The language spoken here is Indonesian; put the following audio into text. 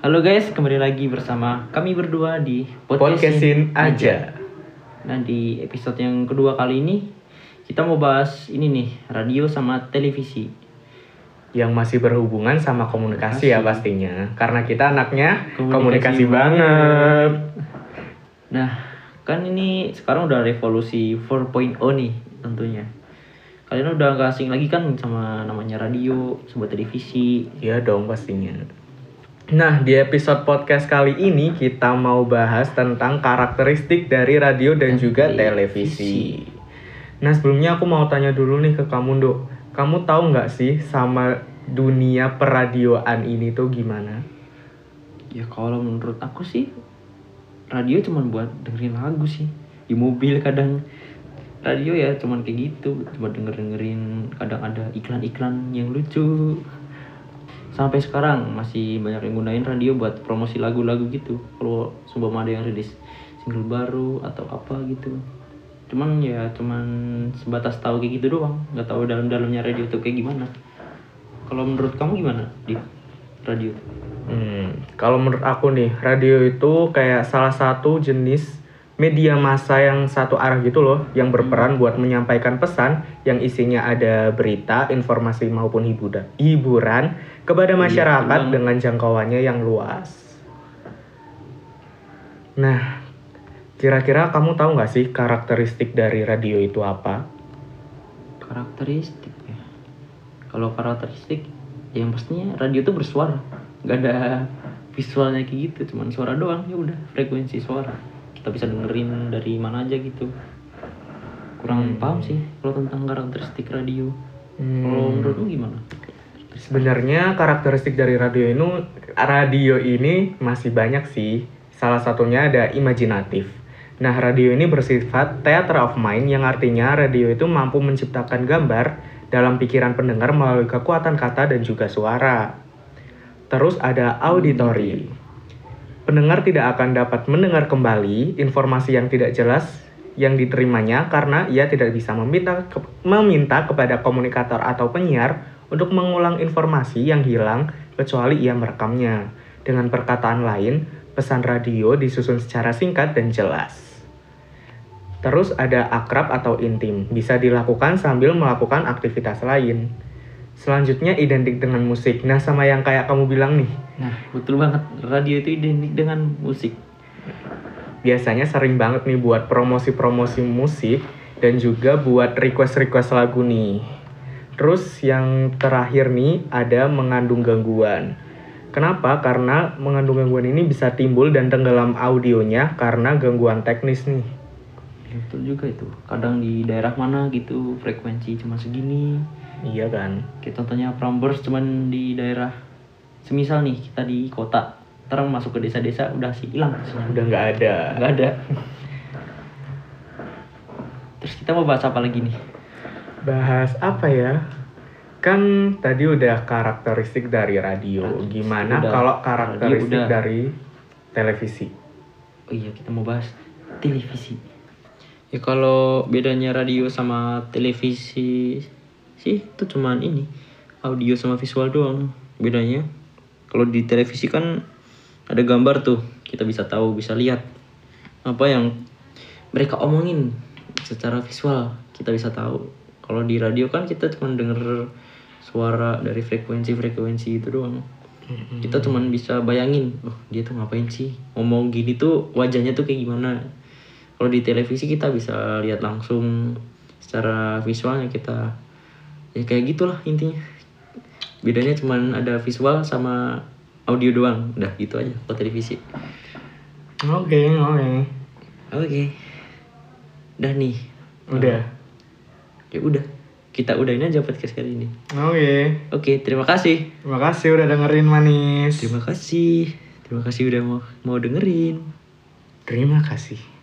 Halo guys, kembali lagi bersama kami berdua di Podcastin aja. Nah di episode yang kedua kali ini kita mau bahas ini nih radio sama televisi. Yang masih berhubungan sama komunikasi ya Komunikasi. pastinya. Karena kita anaknya Komunikasi komunikasi, banget. banget. Nah kan ini sekarang udah revolusi 4.0 nih tentunya. Kalian udah gak asing lagi kan sama namanya radio, sebuah televisi. Iya dong pastinya. Nah, di episode podcast kali ini kita mau bahas tentang karakteristik dari radio dan juga televisi. Nah, sebelumnya aku mau tanya dulu nih ke kamu, Dok. Kamu tahu nggak sih sama dunia peradioan ini tuh gimana? Ya kalau menurut aku sih radio cuman buat dengerin lagu sih di mobil kadang radio ya cuman kayak gitu cuma denger dengerin kadang ada iklan-iklan yang lucu sampai sekarang masih banyak yang gunain radio buat promosi lagu-lagu gitu. Kalau sumpah ada yang rilis single baru atau apa gitu. Cuman ya cuman sebatas tahu kayak gitu doang. Nggak tahu dalam-dalamnya radio tuh kayak gimana. Kalau menurut kamu gimana di? Radio. Hmm, kalau menurut aku nih, radio itu kayak salah satu jenis media massa yang satu arah gitu loh, yang berperan buat menyampaikan pesan yang isinya ada berita, informasi maupun hiburan, hiburan kepada Iya, masyarakat betul dengan jangkauannya yang luas. Nah, kira-kira kamu tahu nggak sih karakteristik dari radio itu apa? karakteristik ya kalau karakteristik yang pastinya radio tuh bersuara nggak ada visualnya kayak gitu cuman suara doang ya udah frekuensi suara kita bisa dengerin dari mana aja gitu kurang Hmm. paham sih kalau tentang karakteristik radio Hmm. kalau menurutmu gimana Sebenarnya karakteristik dari radio ini radio ini masih banyak sih. Salah satunya ada imajinatif. Nah, radio ini bersifat theater of mind yang artinya radio itu mampu menciptakan gambar dalam pikiran pendengar melalui kekuatan kata dan juga suara. Terus ada auditory. Pendengar tidak akan dapat mendengar kembali informasi yang tidak jelas yang diterimanya karena ia tidak bisa meminta ke- meminta kepada komunikator atau penyiar untuk mengulang informasi yang hilang kecuali ia merekamnya. Dengan perkataan lain, pesan radio disusun secara singkat dan jelas. Terus ada akrab atau intim, bisa dilakukan sambil melakukan aktivitas lain. Selanjutnya identik dengan musik. Nah, sama yang kayak kamu bilang nih, nah betul banget radio itu identik dengan musik biasanya sering banget nih buat promosi-promosi musik dan juga buat request-request lagu nih. Terus yang terakhir nih ada mengandung gangguan. Kenapa? Karena mengandung gangguan ini bisa timbul dan tenggelam audionya karena gangguan teknis nih. Betul juga itu kadang di daerah mana gitu frekuensi cuma segini Iya kan? Kayak contohnya Prambors cuman di daerah semisal nih kita di kota terang masuk ke desa-desa udah sih hilang. Udah nggak ada. nggak ada terus kita mau bahas apa lagi nih Bahas apa ya? Kan tadi udah karakteristik dari radio. Radio Gimana udah. kalau karakteristik udah. dari televisi? oh iya kita mau bahas televisi ya kalau bedanya radio sama televisi sih itu cuman ini audio sama visual doang bedanya. Kalau di televisi kan ada gambar tuh kita bisa tahu bisa lihat apa yang mereka omongin secara visual kita bisa tahu. Kalau di radio kan kita cuma denger suara dari frekuensi-frekuensi itu doang. Kita cuman bisa bayangin oh dia tuh ngapain sih? Ngomong gini tuh wajahnya tuh kayak gimana? Kalau di televisi kita bisa lihat langsung secara visualnya kita ya kayak gitulah intinya. Bedanya cuman ada visual sama audio doang. Udah gitu aja. Kalau televisi Oke, oke. oke. Udah nih. Udah. ya udah. Kita udahin aja podcast kali ini. Oke. oke terima kasih. Terima kasih udah dengerin manis. terima kasih. Terima kasih udah mau mau dengerin. Terima kasih.